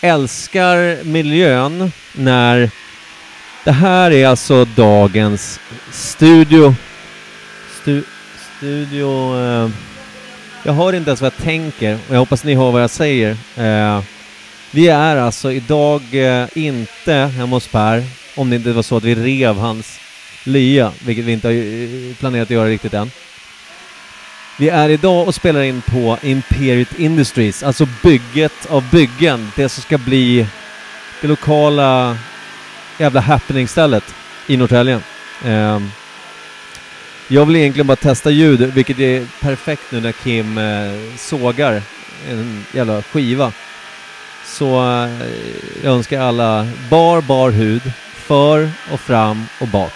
Älskar miljön när... Det här är alltså dagens studio. Stu, studio... Eh, jag hör inte ens vad jag tänker och jag hoppas ni hör vad jag säger. Eh, vi är alltså idag eh, inte hemma hos Per, om det inte var så att vi rev hans lya, vilket vi inte har eh, planerat att göra riktigt än. Vi är idag och spelar in på Imperiet Industries, alltså bygget av byggen, det som ska bli det lokala jävla happening-stället i Norrtälje. Ehm, jag vill egentligen bara testa ljud, vilket är perfekt nu när Kim eh, sågar en jävla skiva. Så eh, jag önskar alla bar, bar hud, för och fram och bak.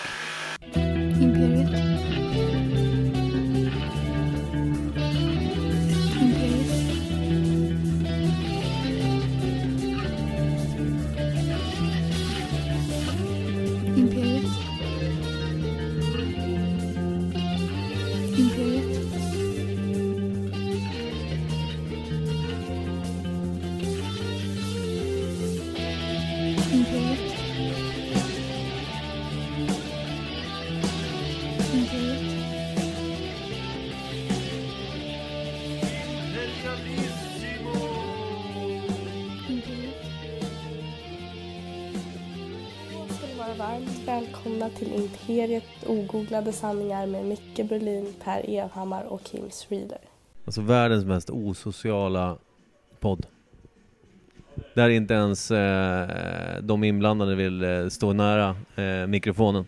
Välkomna till Imperiet ogooglade sanningar med Micke Berlin, Per Evhammar och Kim Reader. Alltså världens mest osociala podd. Där inte ens eh, de inblandade vill eh, stå nära eh, mikrofonen.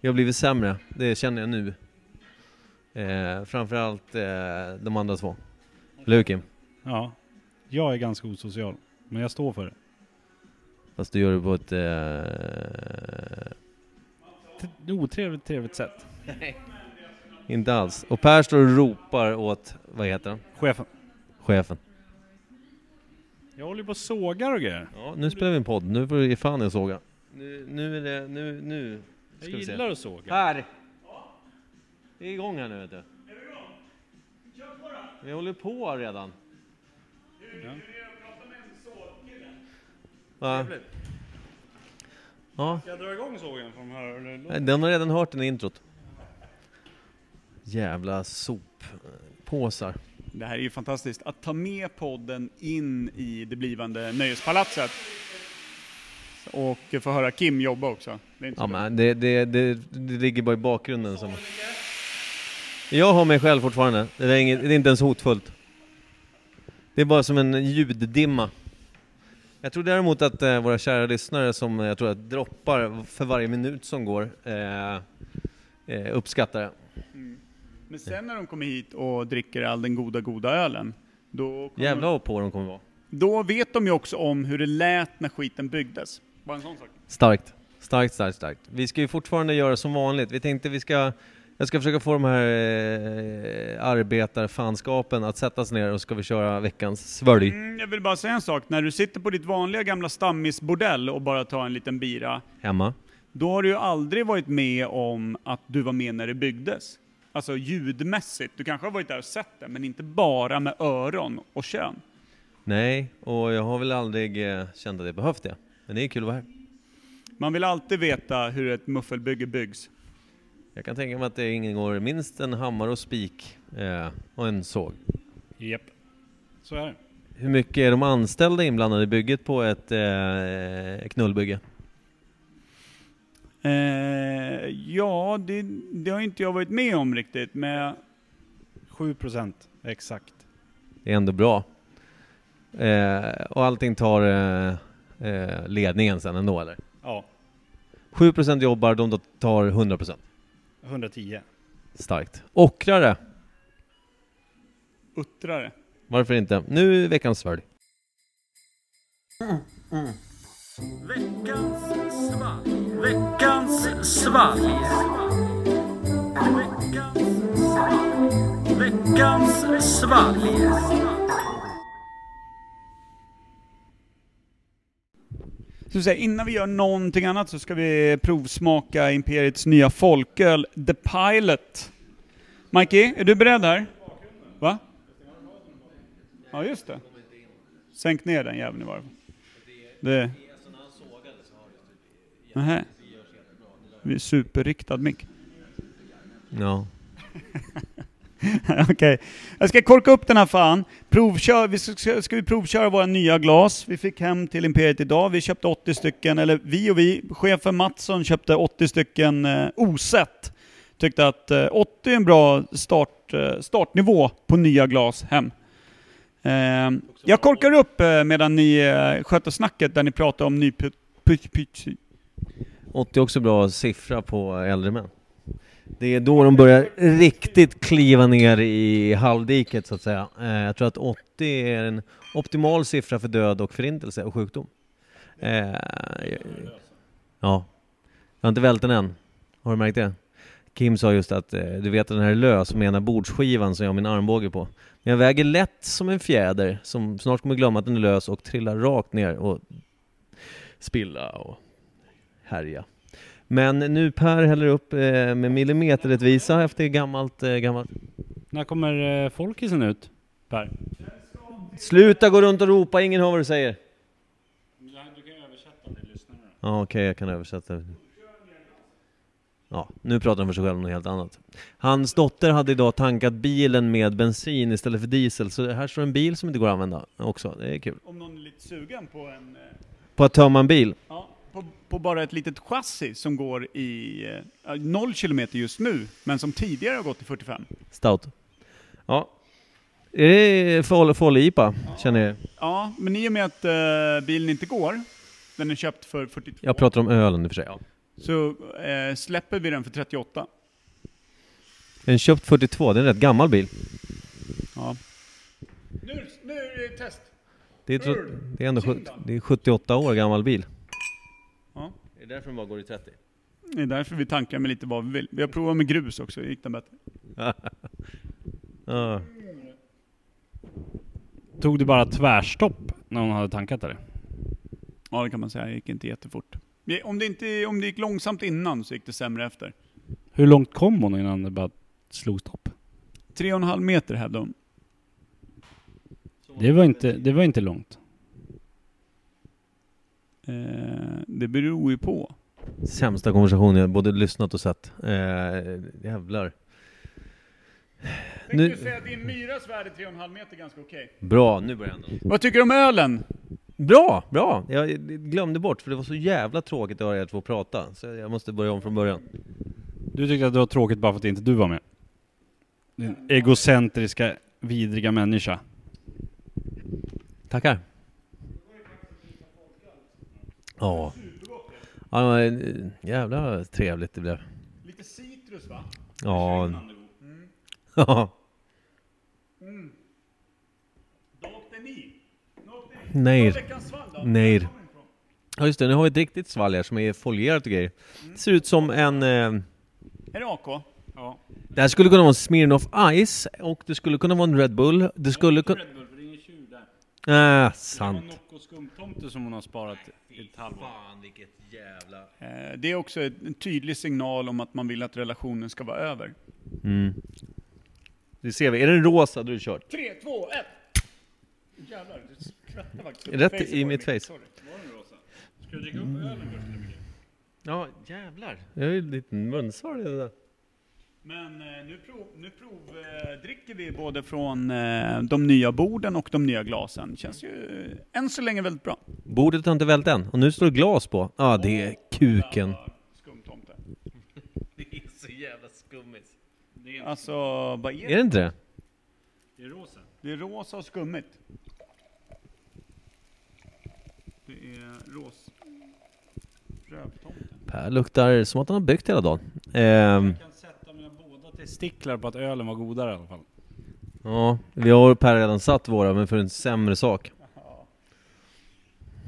Jag har blivit sämre, det känner jag nu. Eh, framförallt eh, de andra två. Eller hur Kim? Ja, jag är ganska osocial, men jag står för det. Fast du gör det på ett... Eh, otrevligt, trevligt sätt. inte alls. Och Per står och ropar åt, vad heter han? Chefen. Chefen. Jag håller på och sågar och grejer. Ja, nu spelar vi en podd. Nu får du ge fan i att såga. Nu, nu är det, nu, nu Jag ska vi se. gillar att såga. Per! Det är igång här nu vet du. Vi håller på redan. Ja. Va? Ja, Ska jag dra igång sågen från här? Eller? Den har redan hört den i introt. Jävla soppåsar. Det här är ju fantastiskt. Att ta med podden in i det blivande nöjespalatset. Och få höra Kim jobba också. Det är inte Ja men det, det, det, det ligger bara i bakgrunden som... Jag har mig själv fortfarande. Det är, inget, det är inte ens hotfullt. Det är bara som en ljuddimma. Jag tror däremot att eh, våra kära lyssnare som eh, jag tror att droppar för varje minut som går eh, eh, uppskattar det. Men sen när de kommer hit och dricker all den goda, goda ölen. Då, Jävlar vad på de kommer vara. då vet de ju också om hur det lät när skiten byggdes. Bara en sån sak. Starkt. Starkt, starkt, starkt. Vi ska ju fortfarande göra som vanligt. Vi tänkte vi ska... Jag ska försöka få de här eh, arbetarfanskapen att sätta sig ner och ska vi köra veckans svölj. Mm, jag vill bara säga en sak. När du sitter på ditt vanliga gamla stammisbordell och bara tar en liten bira. Hemma. Då har du ju aldrig varit med om att du var med när det byggdes. Alltså ljudmässigt. Du kanske har varit där och sett det, men inte bara med öron och kön. Nej, och jag har väl aldrig eh, känt att jag behövt det. Men det är kul att vara här. Man vill alltid veta hur ett muffelbygge byggs. Jag kan tänka mig att det ingår minst en hammare och spik eh, och en såg. Japp. Så är det. Hur mycket är de anställda inblandade i bygget på ett eh, knullbygge? Eh, ja, det, det har inte jag varit med om riktigt, men 7 procent, exakt. Det är ändå bra. Eh, och allting tar eh, eh, ledningen sen ändå eller? Ja, 7% jobbar, de tar 100%. 110. Starkt. Ockrare, uttrare. varför inte? Nu är veckans svölj. Veckans svalg. Veckans svalg. Veckans svalg. Så säga, innan vi gör någonting annat så ska vi provsmaka Imperiets nya folköl, The Pilot. Mikey, är du beredd här? Va? Ja, just det. Sänk ner den jäveln i varv. Det... Nähä. Det är superriktad mick. Ja. Okej. Jag ska korka upp den här fan. Provkör, vi ska, ska vi provköra våra nya glas. Vi fick hem till Imperiet idag. Vi köpte 80 stycken, eller vi och vi, chefen Mattsson köpte 80 stycken eh, osett. Tyckte att eh, 80 är en bra start, eh, startnivå på nya glas hem. Eh, jag korkar upp eh, medan ni eh, sköter snacket där ni pratar om ny... 80 är också bra siffra på äldre män. Det är då de börjar riktigt kliva ner i halvdiket så att säga. Eh, Jag tror att 80 är en optimal siffra för död och förintelse och sjukdom. Eh, Ja. Jag har inte vält den än. Har du märkt det? Kim sa just att eh, du vet att den här är lös med bordsskivan som jag har min armbåge på. Men jag väger lätt som en fjäder som snart kommer glömma att den är lös och trillar rakt ner och spilla och härja. Men nu Per häller upp eh, med millimeterrättvisa efter gammalt, eh, gammalt. När kommer eh, folkisen ut, Per? Sluta gå runt och ropa, ingen hör vad du säger. Du kan översätta till lyssnarna. Ja okej, jag kan översätta. Ja, nu pratar han för sig själv om något helt annat. Hans dotter hade idag tankat bilen med bensin istället för diesel, så här står en bil som inte går att använda också. Det är kul. Om någon är lite sugen på en... På att tömma en bil. Ja, på, på bara ett litet chassi som går i eh, 0 kilometer just nu, men som tidigare har gått i 45. Stout. Ja. Är det Folle Folle-IPA, känner jag? Ja, men i och med att eh, bilen inte går, den är köpt för 42, Jag pratar om ölen i och för sig. Ja. så eh, släpper vi den för 38. En köpt 42, det är en rätt gammal bil. Ja. Nu, nu är det test. Det är, det är ändå sjut- det är 78 år gammal bil. Ja. Är det därför den bara går i 30? Det är därför vi tankar med lite vad vi vill. Vi har provat med grus också, gick den bättre. Ja. Tog du bara tvärstopp när hon hade tankat där? Ja, det kan man säga. Det gick inte jättefort. Det- Om det, inte, om det gick långsamt innan så gick det sämre efter. Hur långt kom hon innan det bara slog stopp? Tre och en halv meter hävdade hon. Det var inte, det var inte långt. Eh, det beror ju på. Sämsta konversation jag både lyssnat och sett. Eh, jävlar. Nu- Tänkte säga att din myras värde 3,5 meter är ganska okej. Bra, nu börjar jag ändå. Vad tycker du om ölen? Bra, bra! Jag glömde bort för det var så jävla tråkigt att höra er två prata. Så jag måste börja om från början. Du tyckte att det var tråkigt bara för att inte du var med? Din egocentriska, vidriga människa. Tackar. Ja. Ja, det var, eh, jävla trevligt det blev. Lite citrus va? Ja. Ja. Då åkte ni. Då åkte ni. Nej. Svall? Ja just det, nu har vi ett riktigt svalg här som är folierat och grejer. Det ser ut som en... Eh, Är det AK? Ja. det här skulle kunna vara en Smirnoff Ice och det skulle kunna vara en Red Bull. Det skulle kunna... Red Bull, för det är ingen tjur där. Äh, sant. Nocco skumtomte som hon har sparat i ett halvår. Fan vilket jävla... Eh, det är också ett- en tydlig signal om att man vill att relationen ska vara över. Mm. Det ser vi. Är den rosa, det kört. 3, 2, 1! Jävlar, det skvätte faktiskt. Rätt i mitt face. Sorry. Ska du dricka upp ölen först eller Micke? Ja, jävlar. Jag har ju en liten munsår i det där. Men eh, nu, prov, nu prov, eh, dricker vi både från eh, de nya borden och de nya glasen. Känns ju eh, än så länge väldigt bra. Bordet har inte vält än. Och nu står det glas på. Ja, det är kuken. Skumtomte. Det är så jävla skummis. Alltså, vad är Är det? det inte det? Det är rosa. Det är rosa och skummigt. Det är ros... Rövtomte. Per luktar som att han har byggt hela dagen. Ehm, Jag kan sätta mina båda testiklar på att ölen var godare i alla fall. ja, vi har Per redan satt våra, men för en sämre sak.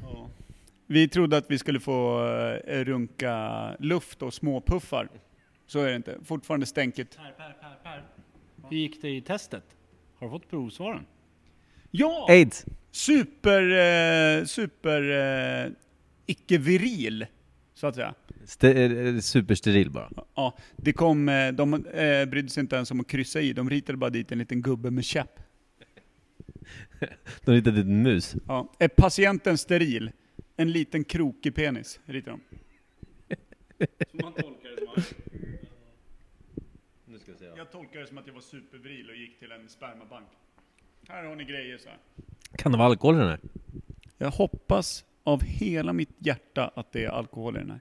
Ja. Vi trodde att vi skulle få eh, runka luft och småpuffar. Så är det inte. Fortfarande stänkigt. Per, per, per, per. Hur gick det i testet? Har du fått provsvaren? Ja! Aids! Super, eh, super eh, icke-viril, så att säga. Ste- eh, supersteril bara. Ja, det kom, eh, de eh, brydde sig inte ens om att kryssa i, de ritade bara dit en liten gubbe med käpp. De hittade ett mus. Ja. Är patienten steril? En liten krokig penis, ritar de. Så man tolkar det som att... Jag tolkar det som att jag var superviril och gick till en spermabank. Här har ni grejer så här. Kan det vara alkohol i den här? Jag hoppas av hela mitt hjärta att det är alkohol i den här.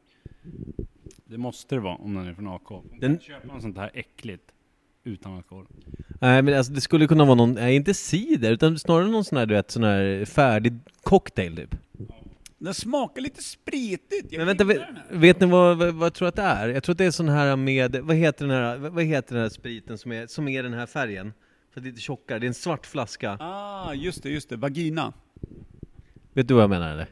Det måste det vara om den är från AK. Den- köper man sånt här äckligt utan alkohol. Nej men alltså det skulle kunna vara någon, nej inte cider, utan snarare någon sån här du vet, sån här färdig cocktail typ. Den smakar lite spritigt. Jag Men vänta, vet, vet ni vad, vad, vad jag tror att det är? Jag tror att det är sån här med, vad heter den här, vad heter den här spriten som är, som är den här färgen? För lite tjockare, det är en svart flaska. Ah, just det, just det. Vagina. Vet du vad jag menar eller?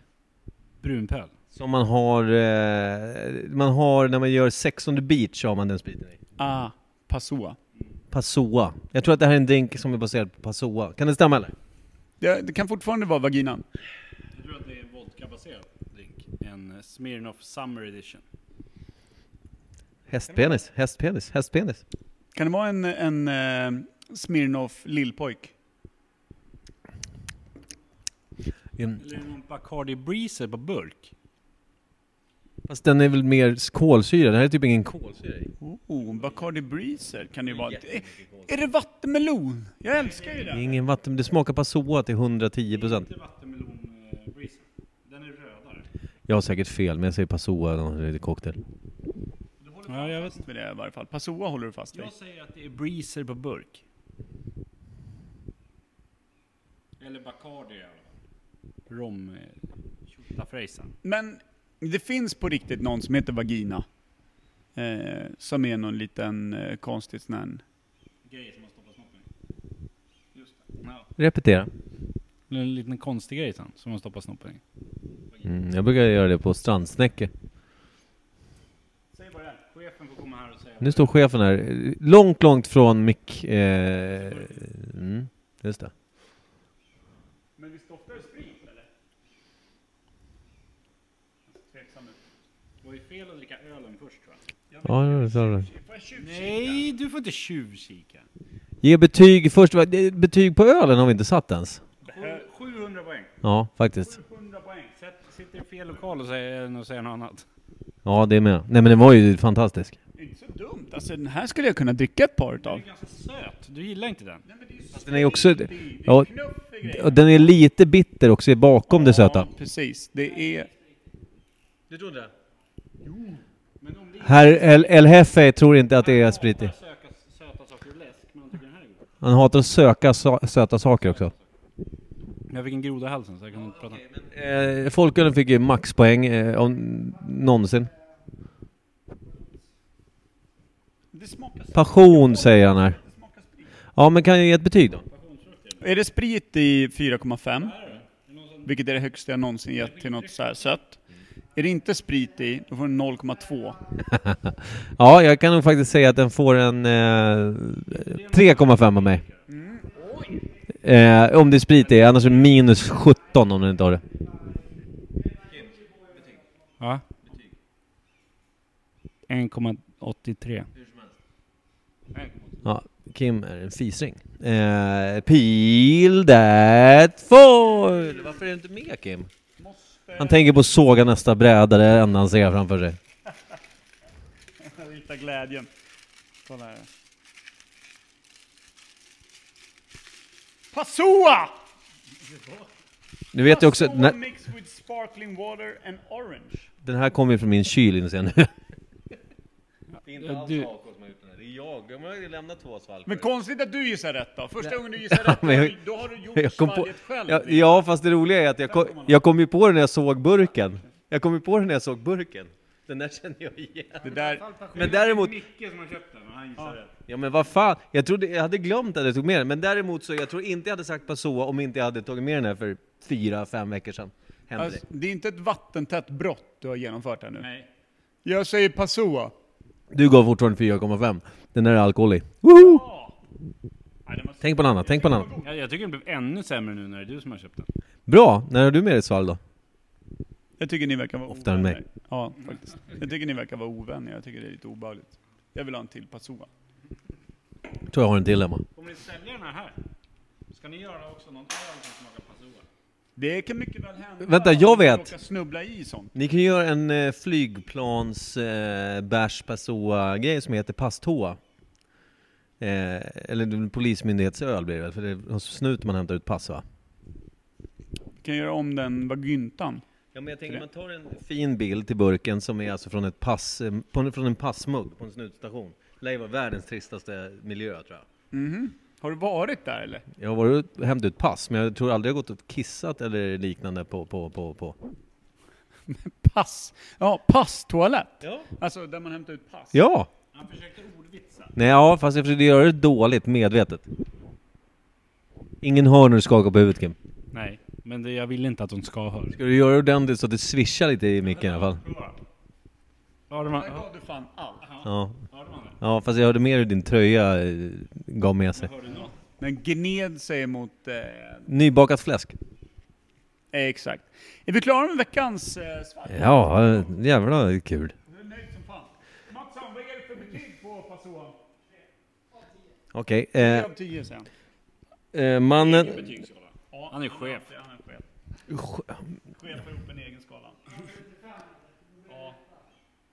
Brunpöl. Som man har, eh, man har när man gör Sex on the beach har man den spriten i. Ah, Passoa. Passoa. Jag tror att det här är en drink som är baserad på Passoa. Kan det stämma eller? Det, det kan fortfarande vara vaginan. Jag tror att det är en vodkabaserad drink. En eh, Smirnoff Summer Edition. Hästpenis, hästpenis, hästpenis. Kan det vara en, en eh, Smirnoff lillpojk? En- Eller någon Bacardi Breezer på burk. Fast den är väl mer kolsyra, det här är typ ingen kolsyra i. Oh, Bacardi Breezer kan det ju vara. Är, är det vattenmelon? Jag älskar ju Det är det. ingen vatten, det smakar Passoa till 110 procent. Inte vattenmelon eh, Breezer. Den är rödare. Jag har säkert fel, men jag säger Passoa när det är cocktail. Ja, jag vet. Med det i varje fall. Passoa håller du fast vid. Jag säger att det är Breezer på burk. Eller Bacardi i alla fall. Rom... eh. Men det finns på riktigt någon som heter Vagina. Eh, som är någon liten eh, konstig sån här... Grej som man stoppar snoppen i. Just det. Ja. Repetera. En liten konstig grej sen, som man stoppar snoppen i. Mm, jag brukar göra det på strandsnäcke. Säg bara det. Chefen får komma här och säga. Nu står chefen här, långt, långt från mick... Eh, mm, just det. Men visst doftar det sprit eller? Tveksam ut. Det var ju fel att dricka ölen först tror jag. Ja, det sa du. Nej, du får inte tjuvkika. Ge betyg först. Det- Betyg på ölen har vi inte satt ens. Sju- 700 poäng. Ja, faktiskt. 700 poäng. Sätt, sitter i fel lokal och säger, och säger något annat. Ja, det är med. Nej men den var ju fantastisk. Inte så dumt. Alltså den här skulle jag kunna dricka ett par Den utav. är ganska söt. Du gillar inte den? Nej, men det är ju Den är också... det är Ja, och den är lite bitter också bakom det söta. Ja, precis. Det är... Du tror det? Herr El, El Jefe tror inte att det är sprit i. Han hatar att söka sa, söta saker också. Jag fick en groda i halsen så jag kan inte prata. Eh, Folkölen fick ju maxpoäng eh, om, någonsin. Passion säger han här. Ja men kan jag ge ett betyg då? Är det sprit i 4,5? Vilket är det högsta jag någonsin gett till något så här sött. Är det inte sprit i, då får den 0,2. Ja, jag kan nog faktiskt säga att den får en eh, 3,5 av mig. Eh, om det är sprit i, annars är det minus 17 om den inte har det. Ja. 1,83. Ja, Kim är en fisring. Eh, peel that foil! Varför är du inte med Kim? Han tänker på att såga nästa bräda, det är det enda han ser framför sig. Hittar glädjen. Kolla här. Passoa! Nu vet jag också, Passoa när, mixed with sparkling water and orange. den här kommer ju från min kyl inser jag nu. Det är inte alls Du- AK som har gjort det jag. Jag har ju lämnat två svalg. Men konstigt att du gissar rätt då. Första gången du gissar rätt, men jag- då har du gjort svalget själv. Ja, ja, fast det roliga är att jag kom, jag kom ju på det när jag såg burken. Jag kom ju på det när jag såg burken. Den där känner jag igen. Det där, Men däremot, Micke som har köpt den och han gissar rätt. ja men vad fan, jag trodde, jag hade glömt att jag tog med den, men däremot så, jag tror inte jag hade sagt Passoa om inte jag hade tagit med den här för fyra, fem veckor sedan. Hände alltså, det är inte ett vattentätt brott du har genomfört här nu. Nej. Jag säger Passoa. Du gav fortfarande 4,5. Den där är alkohol i. Woho! Tänk på något annat, tänk på något annat. Jag, jag tycker den blev ännu sämre nu när det är du som har köpt den. Bra, när har du med dig svalg då? Jag tycker ni verkar vara Oftare än mig. ovänner. Ja, faktiskt. Jag tycker ni verkar vara ovänner. Jag tycker det är lite obehagligt. Jag vill ha en till Passoa. Tror jag har en till hemma. Kommer ni sälja den här här? Ska ni göra också någon öl som smakar? Det kan mycket väl hända. Vänta, jag vet. snubbla i sånt. Ni kan göra en eh, flygplans eh, bärs grej som heter passtoa. Eh, eller polismyndighetsöl blir det väl, för det är hos snut man hämtar ut pass va? Vi kan göra om den vagyntan. Ja men jag tänker man tar en fin bild till burken som är alltså från ett pass, eh, på en, från en passmugg på en snutstation. Det lär ju vara världens tristaste miljö tror jag. Mhm. Har du varit där eller? Jag har varit och hämtat ut pass, men jag tror aldrig jag gått och kissat eller liknande på, på, på, på. Pass. Ja, passtoalett. Ja. Alltså där man hämtar ut pass. Ja! Han försökte ordvitsa. Nej, ja, fast jag försökte göra det dåligt, medvetet. Ingen hör när du skakar på huvudet Kim. Nej, men det, jag vill inte att de ska höra. Ska du göra det ordentligt så att det svischar lite i micken i alla fall? Prova. Hörde man, Där gav du fan allt. Ja. Ja, fast jag hörde mer hur din tröja eh, gav med sig. Den gned sig mot... Eh, Nybakat fläsk. exakt. Är vi klara med veckans eh, svart? Ja, eh, jävla kul. Du är nöjd som fan. Mattsson, vad är det för betyg på Passoa? Okej, 10 eh, av 10 säger han. eh, mannen... Ja, Han är chef. Han är chef. Chefar upp en egen skala. Ja.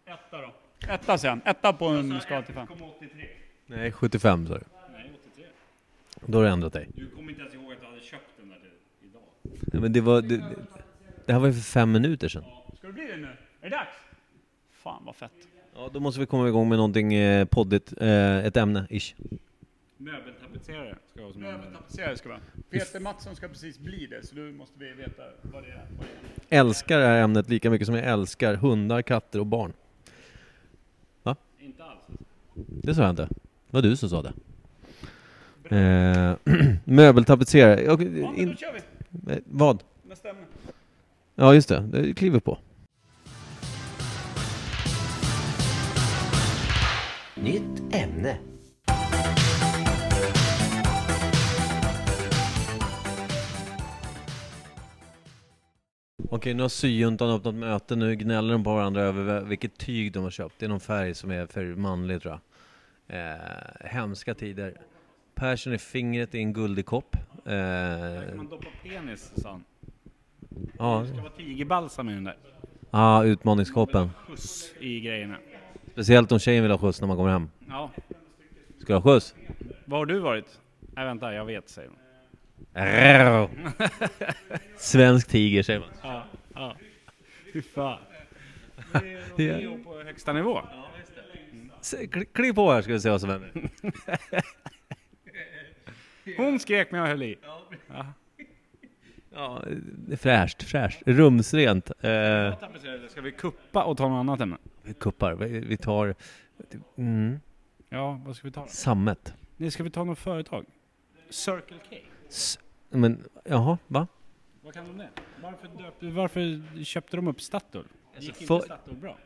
Etta då. Etta han. Etta på en skala till fem. 1,83. Nej, 75 sa du. Nej, 83. Då har du ändrat dig. Du kommer inte ens ihåg att du hade köpt den där till idag. Nej, men det var... Det, det här var ju för fem minuter sedan. Ska det bli det nu? Är det dags? Fan vad fett. Ja, då måste vi komma igång med någonting eh, poddigt, eh, ett ämne, ish. Möbeltapetserare ska vara som. Möbeltapetserare ska vi ha. Peter Mattsson ska precis bli det, så nu måste vi veta vad det är. Vad det är. Älskar det här ämnet lika mycket som jag älskar hundar, katter och barn. Inte alls. Det sa jag inte. Det var du som sa det. Eh, möbeltapetserare. Ja, men då kör vi. eh, vad? Nästa ämne. Ja, just det. Det kliver på. Nytt ämne. Okej, nu har syjuntan öppnat möte. Nu gnäller de på varandra över vilket tyg de har köpt. Det är någon färg som är för manlig tror jag. Eh, hemska tider. Persson i fingret i en guldig kopp. Eh, Kan man doppa penis, sa han. ja, Det ska vara tigerbalsam i den där. ah, utmaningskoppen. Skjuts i grejerna. Speciellt om tjejen vill ha skjuts när man kommer hem. Ja. Ska du ha skjuts? Var har du varit? Nej vänta, jag vet säger hon. Svensk tiger säger man. Ja, ja. Fy fan. Det är Romeo på högsta nivå. Kliv på här ska vi se vad som händer. Hon skrek men jag höll i. Ja, det är fräscht, fräscht. Rumsrent. Eh, ska vi kuppa och ta något annat ämne? vi kuppar. Vi, vi tar... Mm, Ja, vad ska vi ta sammet. Nej, ska vi ta något företag? Circle K? S- men, jaha, va? Vad kan de det? Varför, döpte, varför köpte de upp Statoil? Gick Alltså, inte för- Statoil bra?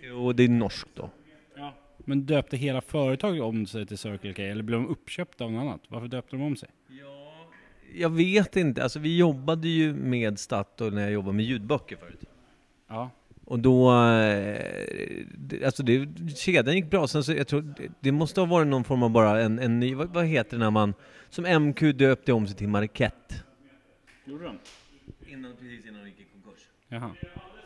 Jo, det är norskt då. Ja. Men döpte hela företaget om sig till Circle K? Eller blev de uppköpta av något annat? Varför döpte de om sig? Jag vet inte, alltså vi jobbade ju med Statoil när jag jobbade med ljudböcker förut. Ja. Och då, eh, det- alltså det, kedjan gick bra, sen så jag tror, det, det måste ha varit någon form av bara en, en ny, vad, vad heter det när man, som MQ döpte om sig till Marquette. Gjorde de? Innan, precis innan de gick i konkurs. Jaha.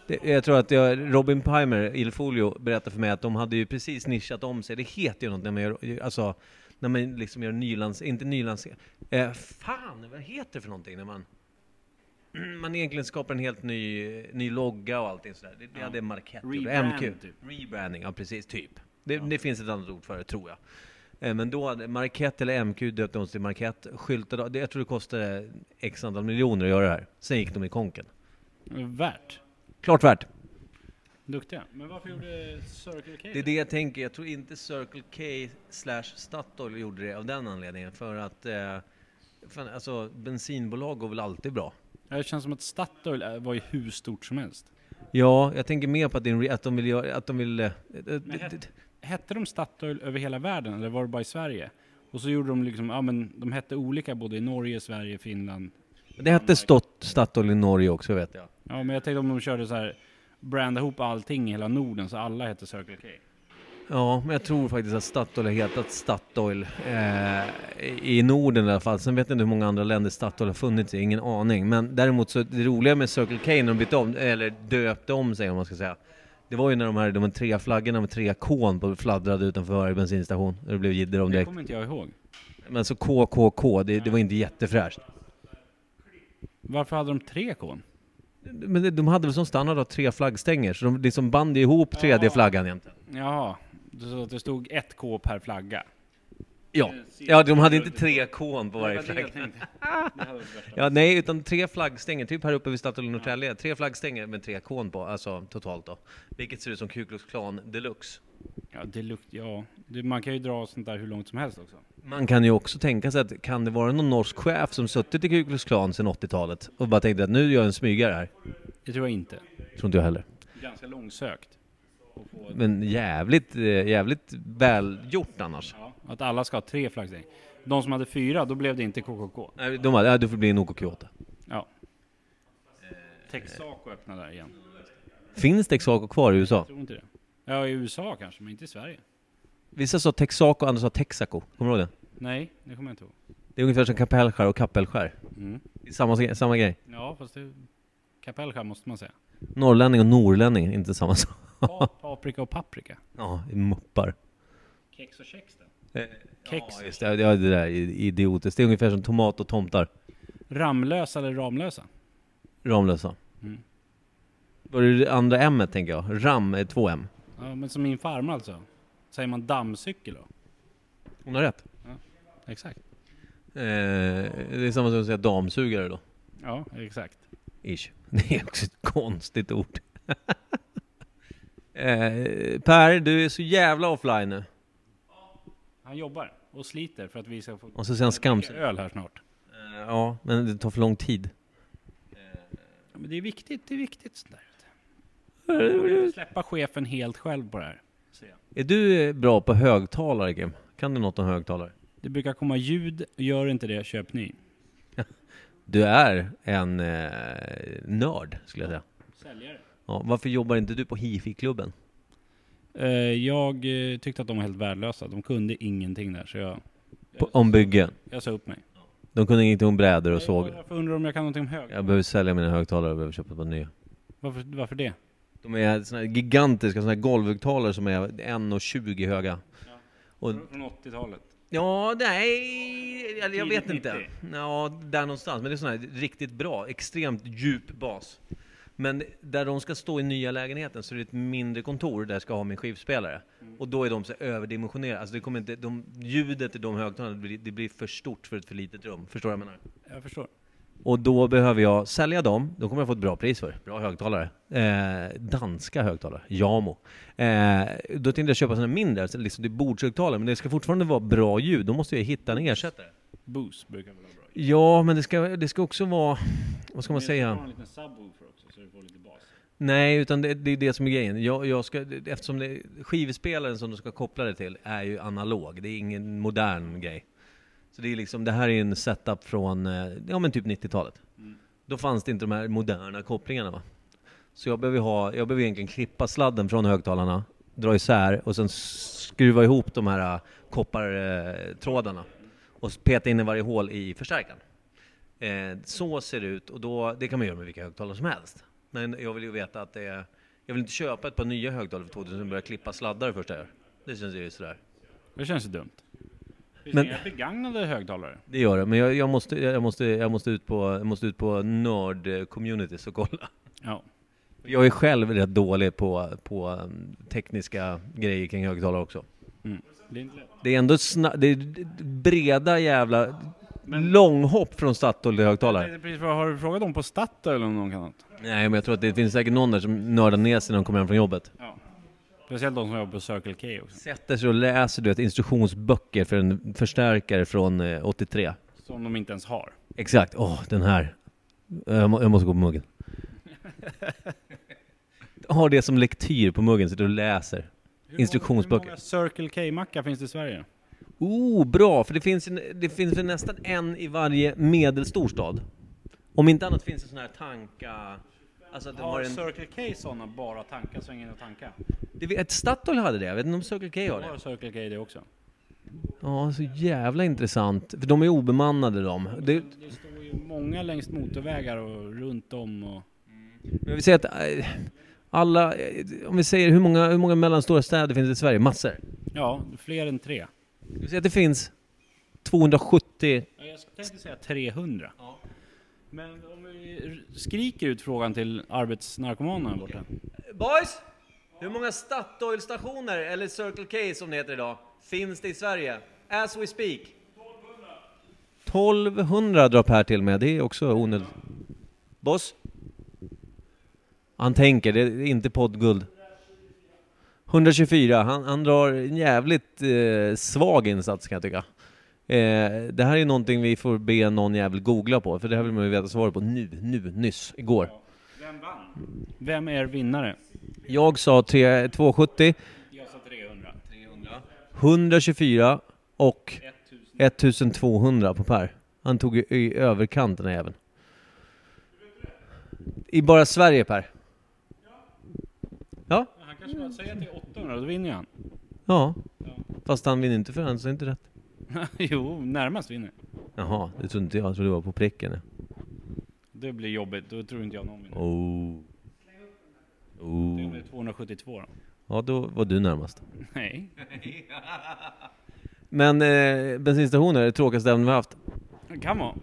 Det, jag tror att jag, Robin Pimer, Ilfolio, berättade för mig att de hade ju precis nischat om sig. Det heter ju något när man gör, alltså, när man liksom gör nylands, inte nylands, eh, fan, vad heter det för någonting när man, man egentligen skapar en helt ny, ny logga och allting sådär. Det, det Ja. hade Marquette. Rebrand, MQ. typ. Rebranding, ja precis, typ. Det, det finns ett annat ord för det, tror jag. Eh, Men då hade Marquette eller MQ döpte de sig till Marquette, skyltade, det- jag tror det kostade x antal miljoner att göra det här. Sen gick de i konken. Värt. Klart värt. Duktiga. Men varför gjorde Circle K Det är det jag tänker. Jag tror inte Circle K slash Statoil gjorde det av den anledningen. För att eh, fan, alltså, bensinbolag går väl alltid bra. Det känns som att Statoil är- var ju hur stort som helst. Ja, jag tänker mer på att, det är en re- att de vill göra, att de vill... eh, eh, Hette de Statoil över hela världen eller var det bara i Sverige? Och så gjorde de liksom, ja men de hette olika både i Norge, Sverige, Finland. Det hette Stott, Statoil i Norge också vet jag. Ja, men jag tänkte om de körde så här, branda ihop allting i hela Norden så alla heter Circle K. Ja, men jag tror faktiskt att Statoil har hetat Statoil eh, i Norden i alla fall. Sen vet jag inte hur många andra länder Statoil har funnits i, ingen aning. Men däremot så det roliga med Circle K när de bytte om, eller döpte om sig om man ska säga. Det var ju när de här, de tre flaggorna med tre K på fladdrade utanför varje bensinstation. Och det blev jidder om Det direkt. kommer inte jag ihåg. Men så KKK, det, det var inte jättefräscht. Varför hade de tre K? Men det- de hade väl som standard då tre flaggstänger, så de liksom band ihop tredje flaggan egentligen. Jaha, så att det stod ett K per flagga. Ja. ja, de hade inte tre K på varje flagga. Ja, nej, utan tre flaggstänger, typ här uppe vid Statoil Norrtälje. Tre flaggstänger med tre K på, alltså totalt då. Vilket ser ut som Ku Klux Klan deluxe. Ja, det lukt, ja. Det, man kan ju dra sånt där hur långt som helst också. Man kan ju också tänka sig att kan det vara någon norsk chef som suttit i Ku Klux Klan sedan 80-talet och bara tänkte att nu gör jag en smygare här? Det tror jag inte. Tror inte jag heller. Ganska långsökt. Men jävligt, eh, jävligt välgjort annars. Ja, att alla ska ha tre flaggsteg. De som hade fyra, då blev det inte KKK. Nej, de hade, du får bli en OKQ8. Ja. Texaco öppnade där igen. Finns Texaco kvar i USA? Jag tror inte det. Ja, i USA kanske, men inte i Sverige. Vissa sa Texaco, andra sa Texaco. Kommer du ihåg det? Nej, det kommer jag inte ihåg. Det är ungefär som kapellskär och kappelskär. Mm. Det är Samma, samma grej. Ja, fast det... Kapellskär måste man säga. Norrlänning och norrlänning, inte samma sak. Pa- Paprika och paprika. Ja, muppar. Kex och kex då? Kex. Ja, just det. Ja, det där är idiotiskt. Det är ungefär som tomat och tomtar. Ramlösa eller Ramlösa? Ramlösa. Mm. Var det det andra M tänker jag? Ram är två M. Ja, men som min farmor alltså. Säger man dammcykel då? Hon har rätt. Exakt. Eh, det är samma som att säga damsugare då. Ja, exakt. Ish. Det är också ett konstigt ord. eh, per, du är så jävla offline nu. Han jobbar och sliter för att vi ska få Och så skams. dricka öl här snart. Eh, ja, men det tar för lång tid. Ja, men det är viktigt, det är viktigt sånt där. Jag vill Släppa chefen helt själv på det här. Är du eh, bra på högtalare Kim? Kan du något om högtalare? Det brukar komma ljud, gör inte det, köp ny. Du är en eh, nörd skulle jag säga. Säljare. Ja, varför jobbar inte du på hifi-klubben? Eh, jag eh, tyckte att de var helt värdelösa. De kunde ingenting där, så jag, På, om byggen? jag sa upp mig. De kunde ingenting om brädor och såg. Varför undrar om jag kan någonting om hög? Jag behöver sälja mina högtalare och behöver köpa ett par nya. Varför, varför det? De är såna här gigantiska såna här golvhögtalare som är 1,20 höga. Och, Från 80-talet. ja, nej, eller jag vet inte. 90. Ja, där någonstans. Men det är sån här riktigt bra, extremt djup bas. Men där de ska stå i nya lägenheten så är det ett mindre kontor där jag ska ha min skivspelare. Och då är de så överdimensionerade. Alltså det kommer inte, de, ljudet i de högtalarna, det blir, det blir för stort för ett för litet rum. Förstår du vad jag menar? Jag förstår. Och då behöver jag sälja dem, då kommer jag få ett bra pris för Bra högtalare. Eh, danska högtalare, Jamo. Eh, då tänkte jag köpa sådana mindre, alltså liksom det är bordshögtalare, men det ska fortfarande vara bra ljud. Då måste jag hitta en ersättare. Boost brukar väl vara bra. Ja, men det ska, det ska också vara, vad ska man säga? en liten subwoofer också, så du får lite bas. Nej, utan det, det är det som är grejen. Jag, jag ska, eftersom det, skivspelaren som du ska koppla det till är ju analog. Det är ingen modern grej. Så det är liksom, det här är en setup från, eh, ja men typ 90-talet. Då fanns det inte de här moderna kopplingarna va. Så jag behöver ha, jag behöver egentligen klippa sladden från högtalarna, dra isär och sen skruva ihop de här eh, koppartrådarna. Och peta in i varje hål i förstärkaren. Eh, så ser det ut och då, det kan man göra med vilka högtalare som helst. Men jag vill ju veta att det är, jag vill inte köpa ett par nya högtalare för 2000 och börja klippa sladdar först gör. Det känns ju sådär. Det känns ju dumt. Finns Men- det inga begagnade högtalare? Det gör det, men jag, jag, måste, jag, måste, jag, måste ut på, jag måste ut på nörd-communities och kolla. Ja. Jag är själv rätt dålig på, på um, tekniska grejer kring högtalare också. Mm. Det är ändå sna- det är breda jävla långhopp från Statoil till högtalare. Precis, har du frågat dem på Statoil om någon kan något? Nej, men jag tror att det finns säkert någon där som nördar ner sig när de kommer hem från jobbet. Ja. Speciellt de som jobbar på Circle K också. Sätter sig och läser du vet, instruktionsböcker för en förstärkare från eh, 83. Som de inte ens har. Exakt, åh den här. Jag, må, jag måste gå på muggen. Har det som lektyr på muggen, sitter och läser. Instruktionsböcker. Hur många Circle K-mackar finns det i Sverige? Oh, bra! För det finns, en, det finns väl nästan en i varje medelstor stad. Om inte annat finns det sån här tanka... Alltså att Har en... Circle K sådana bara tankar, sväng in och tanka? Det, vet- Statoil hade det, jag vet inte om Circle K har det. Har Circle K det också? Ja, så jävla intressant. För de är obemannade de. Det, Det står ju många längs motorvägar och runt om och... men vi säger att eh, alla, eh, om vi säger hur många, hur många mellanstora städer finns det i Sverige? Massor. Ja, fler än tre. Vi säger att det finns 270 Ja, Jag tänkte säga 300. Men om vi skriker ut frågan till arbetsnarkomanerna här borta. Boys! Hur många Statoil-stationer, eller Circle K som det heter idag, finns det i Sverige? As we speak. 1200! 1200 drar Per till med, det är också onödigt. Boss? Han tänker, det är inte poddguld. 124, han, han drar en jävligt eh, svag insats kan jag tycka. Eh, det här är någonting vi får be någon jävel googla på, för det här vill man ju veta svaret på nu, nu, nyss, igår. Vem vann? Vem är vinnare? Jag sa 3, 270, Jag sa 300. 124 och 1000. 1200 på Per. Han tog i, i överkant den här jäveln. I bara Sverige Per. Ja, kanske bara säger till 800, då vinner han. ja. Fast han vinner inte för han sa inte rätt. jo, närmast vinner. Jaha, det trodde inte jag. Jag trodde det var på pricken. Det blir jobbigt, då tror inte jag någon vinner. Oh. Det Oh. blir 272 då. Ja, då var du närmast. Nej. Men eh, bensinstationer är det tråkigaste ämne vi har haft. Det kan vara.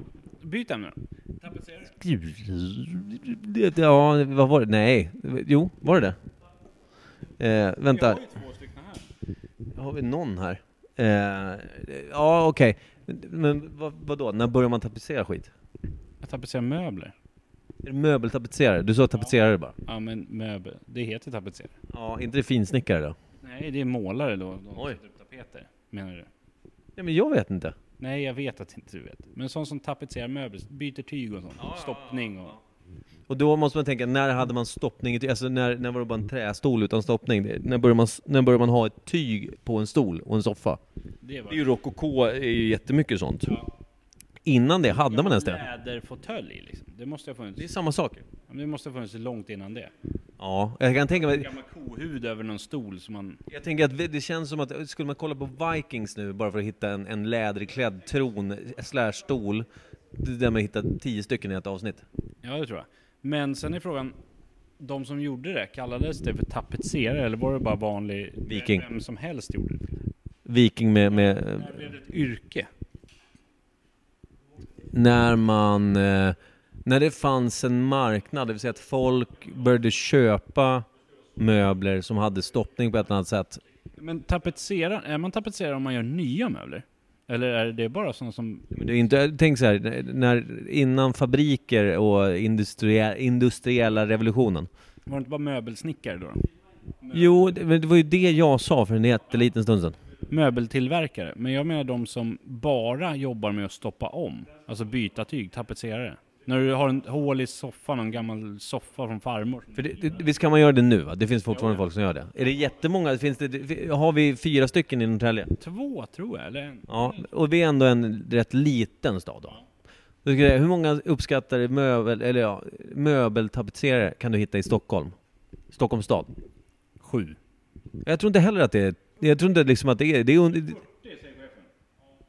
Byt ämne då. Tapetserare. Ja, vad var det? Nej. Jo, var det det? Eh, vänta. Jag har ju två stycken här. Har vi någon här? Eh, ja, okej. Men vad, vadå? När börjar man tapetsera skit? Jag tapetserar möbler. Är det möbeltapetserare? Du sa tapetserare bara? Ja men möbel, det heter tapetserare. Ja, inte det finsnickare då? Nej, det är målare då. De Oj. sätter upp tapeter. Menar du? Ja, men jag vet inte. Nej, jag vet att inte du vet. Men sån som tapetserar möbler, byter tyg och sånt. Stoppning och... Och då måste man tänka, när hade man stoppning? Alltså när, när var det bara en trästol utan stoppning? Det- När börjar, man, när börjar man ha ett tyg på en stol och en soffa? Det var Det är ju rokoko, är ju jättemycket sånt. Ja. Innan det hade man ens det. Läderfåtölj liksom. Det måste ha funnits. Det är samma sak. Det måste ha funnits långt innan det. Ja, jag kan tänka mig... Gammal kohud över någon stol som man... Jag tänker att det känns som att, skulle man kolla på Vikings nu bara för att hitta en, en läderklädd tron slash stol, det där man hittar tio stycken i ett avsnitt. Ja, det tror jag. Men sen är frågan, de som gjorde det, kallades det för tapetserare eller var det bara vanlig... Viking. Vem som helst gjorde det? Viking med, med När blev det ett yrke? när man, eh, när det fanns en marknad, det vill säga att folk började köpa möbler som hade stoppning på ett annat sätt. Men tapetsera, är man tapetserare om man gör nya möbler? Eller är det bara sådana som... Det är inte, tänk så här, när, innan fabriker och industrie, industriella revolutionen. Var det inte bara möbelsnickare då? Jo, det, det var ju det jag sa för en jätteliten stund sedan. Möbeltillverkare. Men jag menar de som bara jobbar med att stoppa om. Alltså byta tyg, tapetserare. När du har en hål i soffan, en gammal soffa från farmor. För det, det, visst kan man göra det nu va? Det finns fortfarande folk som gör det. Är det jättemånga? Finns det, har vi fyra stycken i Norrtälje? Två tror jag, eller en. Ja, och vi är ändå en rätt liten stad då. Hur många uppskattar möbel, eller ja, möbeltapetserare kan du hitta i Stockholm? Stockholms stad? Sju. Jag tror inte heller att det är, jag tror inte liksom att det är, det är under,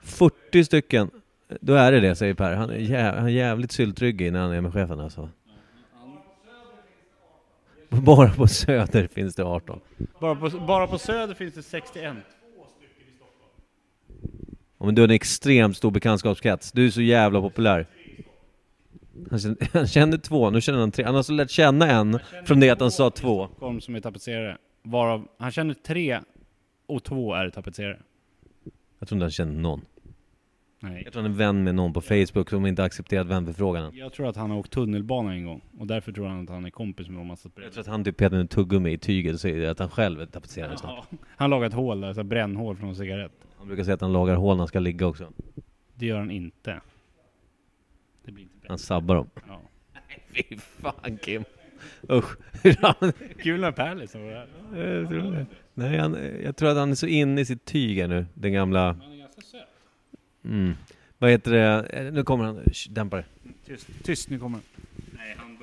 40 stycken. Då är det det, säger Per. Han är, jä, han är jävligt syltryggig när han är med chefen alltså. Bara på Söder finns det 18. Bara på, bara på Söder finns det 61. Ja, men du har en extremt stor bekantskapskrets. Du är så jävla populär. Han kände, han kände två, nu känner han tre. Han har så lärt känna en från det att han sa två. Stockholm som är tapetserare. Varav, han känner tre och två är tapetserare. Jag tror inte han känner någon. Nej. Jag tror han är vän med någon på Facebook som inte accepterat vänförfrågan. Jag tror att han har åkt tunnelbana en gång. Och därför tror han att han är kompis med satt Jag tror att han typ petade en tuggummi i tyget och säger att han själv är tapetserare snart. Ja, han lagar ett hål där, så här brännhål från en cigarett. Han brukar säga att han lagar hål när han ska ligga också. Det gör han inte. Det blir inte. Han sabbar dem. Ja. Fy fan Kim. Usch. Kul när Per liksom var där. Jag tror det. Nej, han, jag tror att han är så inne i sitt tyg här nu. Den gamla... Han är ganska söt. Mm. Vad heter det? Eh, Nu kommer han. Dämpa det. Tyst, tyst nu kommer han. Nej, han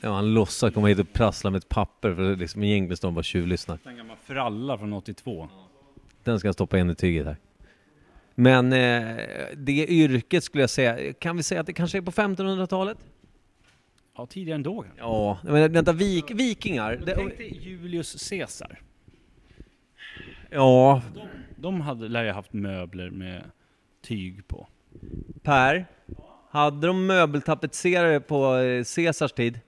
Ja, han låtsas komma hit och prassla med ett papper för liksom egentligen står han bara tjuvlyssnar. En gammal fralla från 82. Den ska jag stoppa in i tyget här. Men eh, det yrket skulle jag säga, kan vi säga att det kanske är på 1500-talet? Ja, tidigare ändå kanske. Ja, men vänta, vik, vikingar? Men Det, tänk dig Julius Caesar. ja, De hade, lär ju haft möbler med tyg på. Per, hade de möbeltapetserare på eh, Caesars tid?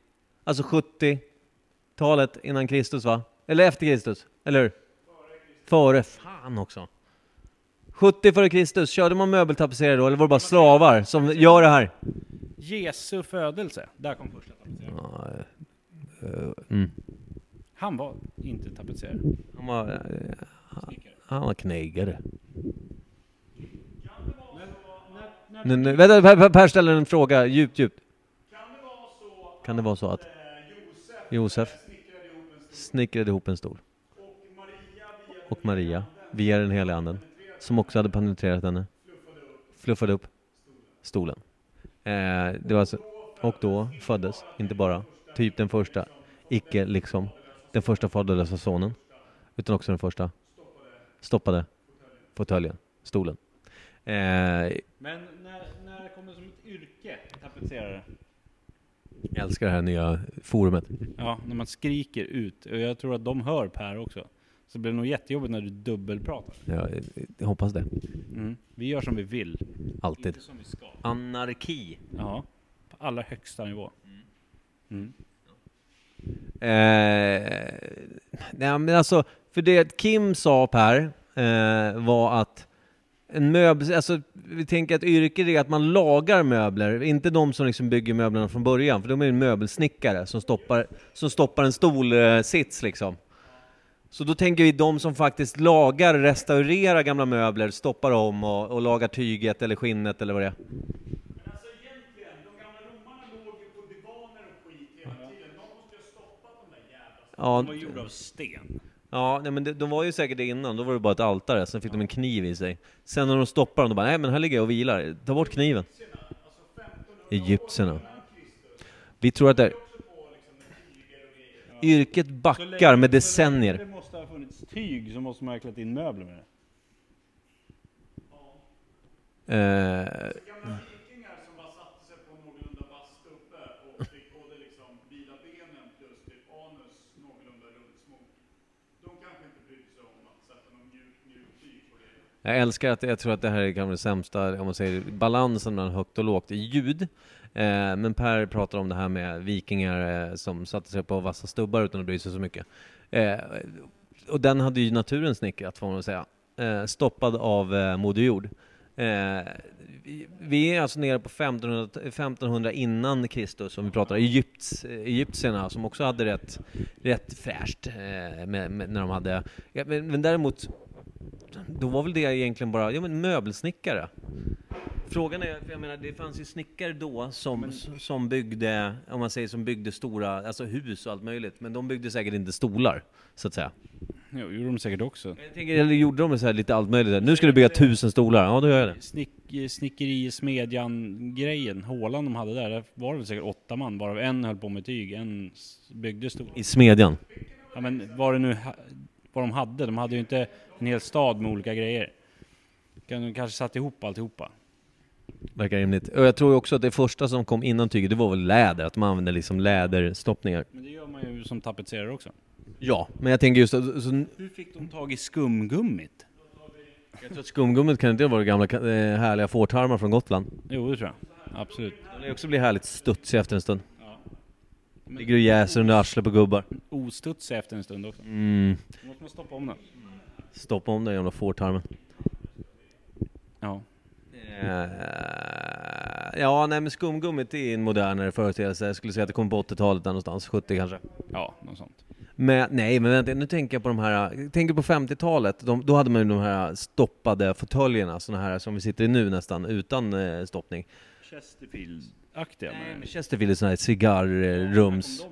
Alltså 70-talet innan Kristus va? Eller efter Kristus? Eller hur? Före Fan också. 70 före Kristus, körde man möbeltapetserare då? Eller var det bara slavar som gör det här? Jesu födelse, där kom första tapetseraren. Eh, eh, mm. Han var inte tapetserare. Han var... han- han var knegare. Nu, nu, vänta, Per, Per- Per ställer en fråga, djupt, djupt. Kan det vara så att eh, Josef snickrade ihop en stol? Och Maria, via den heliga anden, som också hade penetrerat henne, fluffade upp stolen. Eh, det var alltså, och då föddes, inte bara, typ den första, icke liksom, den första faderlösa sonen, utan också den första stoppade fåtöljen, stolen. Eh, Men när, när det som ett yrke, tapetserare? jag älskar det här nya forumet. Ja, när man skriker ut. Och jag tror att de hör Per också. Så det blir nog jättejobbigt när du dubbelpratar. Jag, jag hoppas det. Mm. Vi gör som vi vill. Alltid. Inte som vi ska. Anarki. Ja, på allra högsta nivå. Mm. Eh, nej men alltså, för det Kim sa Per, eh, var att en möbel, alltså vi tänker att yrket är att man lagar möbler, inte de som liksom bygger möblerna från början, för de är ju möbelsnickare som stoppar, som stoppar en stolsits liksom. Så då tänker vi de som faktiskt lagar, restaurerar gamla möbler, stoppar om och, och lagar tyget eller skinnet eller vad det är. Alltså. Ja, De var gjorda av sten. Ja, nej, men de, de var ju säkert det innan, då var det bara ett altare, sen fick de en kniv i sig. Sen när de stoppade dem, då bara nej men här ligger jag och vilar, ta bort kniven. Egyptierna. Vi tror att det Yrket backar med decennier. Det måste ha funnits tyg så måste man ha klätt in möbler med det. Eh, Gamla vikingar som bara satte sig på en någorlunda vass stubbe och fick både liksom vila benen plus typ anus någorlunda rundsmok. De kanske inte brydde sig om att sätta någon mjuk, mjuk tyg på det jag älskar att jag tror att det här är kanske det sämsta, om man säger balansen mellan högt och lågt i ljud. Eh, men Per pratar om det här med vikingar eh, som satte sig på vassa stubbar utan att bry sig så mycket. Eh, och den hade ju naturen snickrat får man väl säga. Eh, stoppad av eh, Moder Jord. Eh, vi, vi är alltså nere på 1500, 1500 innan Kristus, om vi pratar Egypts, egyptierna som också hade rätt, rätt fräscht eh, med, med, när de hade... Ja, men, men däremot, då var väl det egentligen bara ja, men möbelsnickare. Frågan är, för jag menar det fanns ju snickare då som, som byggde, om man säger som byggde stora, alltså hus och allt möjligt, men de byggde säkert inte stolar, så att säga. Jo, gjorde de säkert också. Jag tänker, eller gjorde de så här lite allt möjligt? Nu ska du bygga tusen stolar, ja då gör jag det. Snick, snickeri, smedjan grejen, hålan de hade där, där var det väl säkert åtta man, varav en höll på med tyg, en byggde stor. I smedjan. Ja men vad det nu, vad de hade, de hade ju inte en hel stad med olika grejer. De kanske satt ihop alltihopa. Verkar rimligt. Och jag tror också att det första som kom innan tyget, det var väl läder, att man använde liksom läderstoppningar. Men det gör man ju som tapetserare också. Ja, men jag tänker just att, så, Hur fick de tag i skumgummit? jag tror att skumgummit kan inte vara gamla eh, härliga fårtarmar från Gotland. Jo det tror jag. Absolut. De lär också bli härligt studsiga efter en stund. Ligger och jäser under arslet på gubbar. Ostudsig efter en stund också. Mm. Då måste man stoppa om den. Stoppa om den jävla fårtarmen. Ja. Eh, ja, nej men skumgummit är en modernare företeelse. Jag skulle säga att det kom på 80-talet där någonstans, 70 kanske. Ja, något sånt. Men nej, men vänta, nu tänker jag på de här, tänker på 50-talet, de, då hade man ju de här stoppade fåtöljerna, såna här som vi sitter i nu nästan, utan eh, stoppning. Chesterfield-aktiga. Nej, men- Chesterfield är såna här cigarrrums...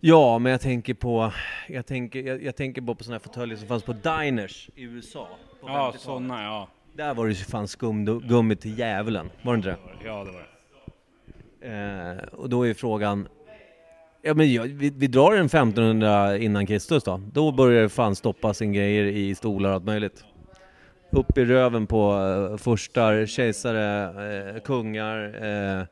Ja, men jag tänker på, jag tänker, jag, jag tänker på såna här fåtöljer som fanns på diners i USA. På Ja, 50-talet. såna ja. Där var det ju fan skumgummit till djävulen, var det inte det? Ja, det var det. Eh, och då är frågan, ja men ja, vi, vi drar en 1500 innan Kristus då. Då börjar det fan stoppa sin grejer i stolar och allt möjligt. Upp i röven på uh, furstar, kejsare, eh, kungar, eh,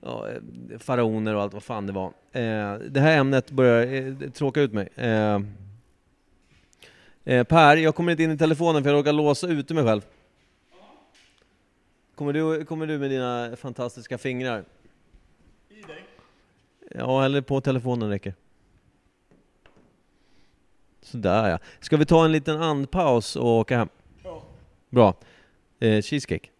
ja, eh, faraoner och allt vad fan det var. Eh, det här ämnet börjar eh, tråka ut mig. Eh, eh, per, jag kommer inte in i telefonen för jag råkar låsa ute mig själv. Kommer du, kommer du med dina fantastiska fingrar? I dig? Ja, eller på telefonen räcker. Sådär ja. Ska vi ta en liten andpaus och åka hem? Bra. Eh, cheesecake.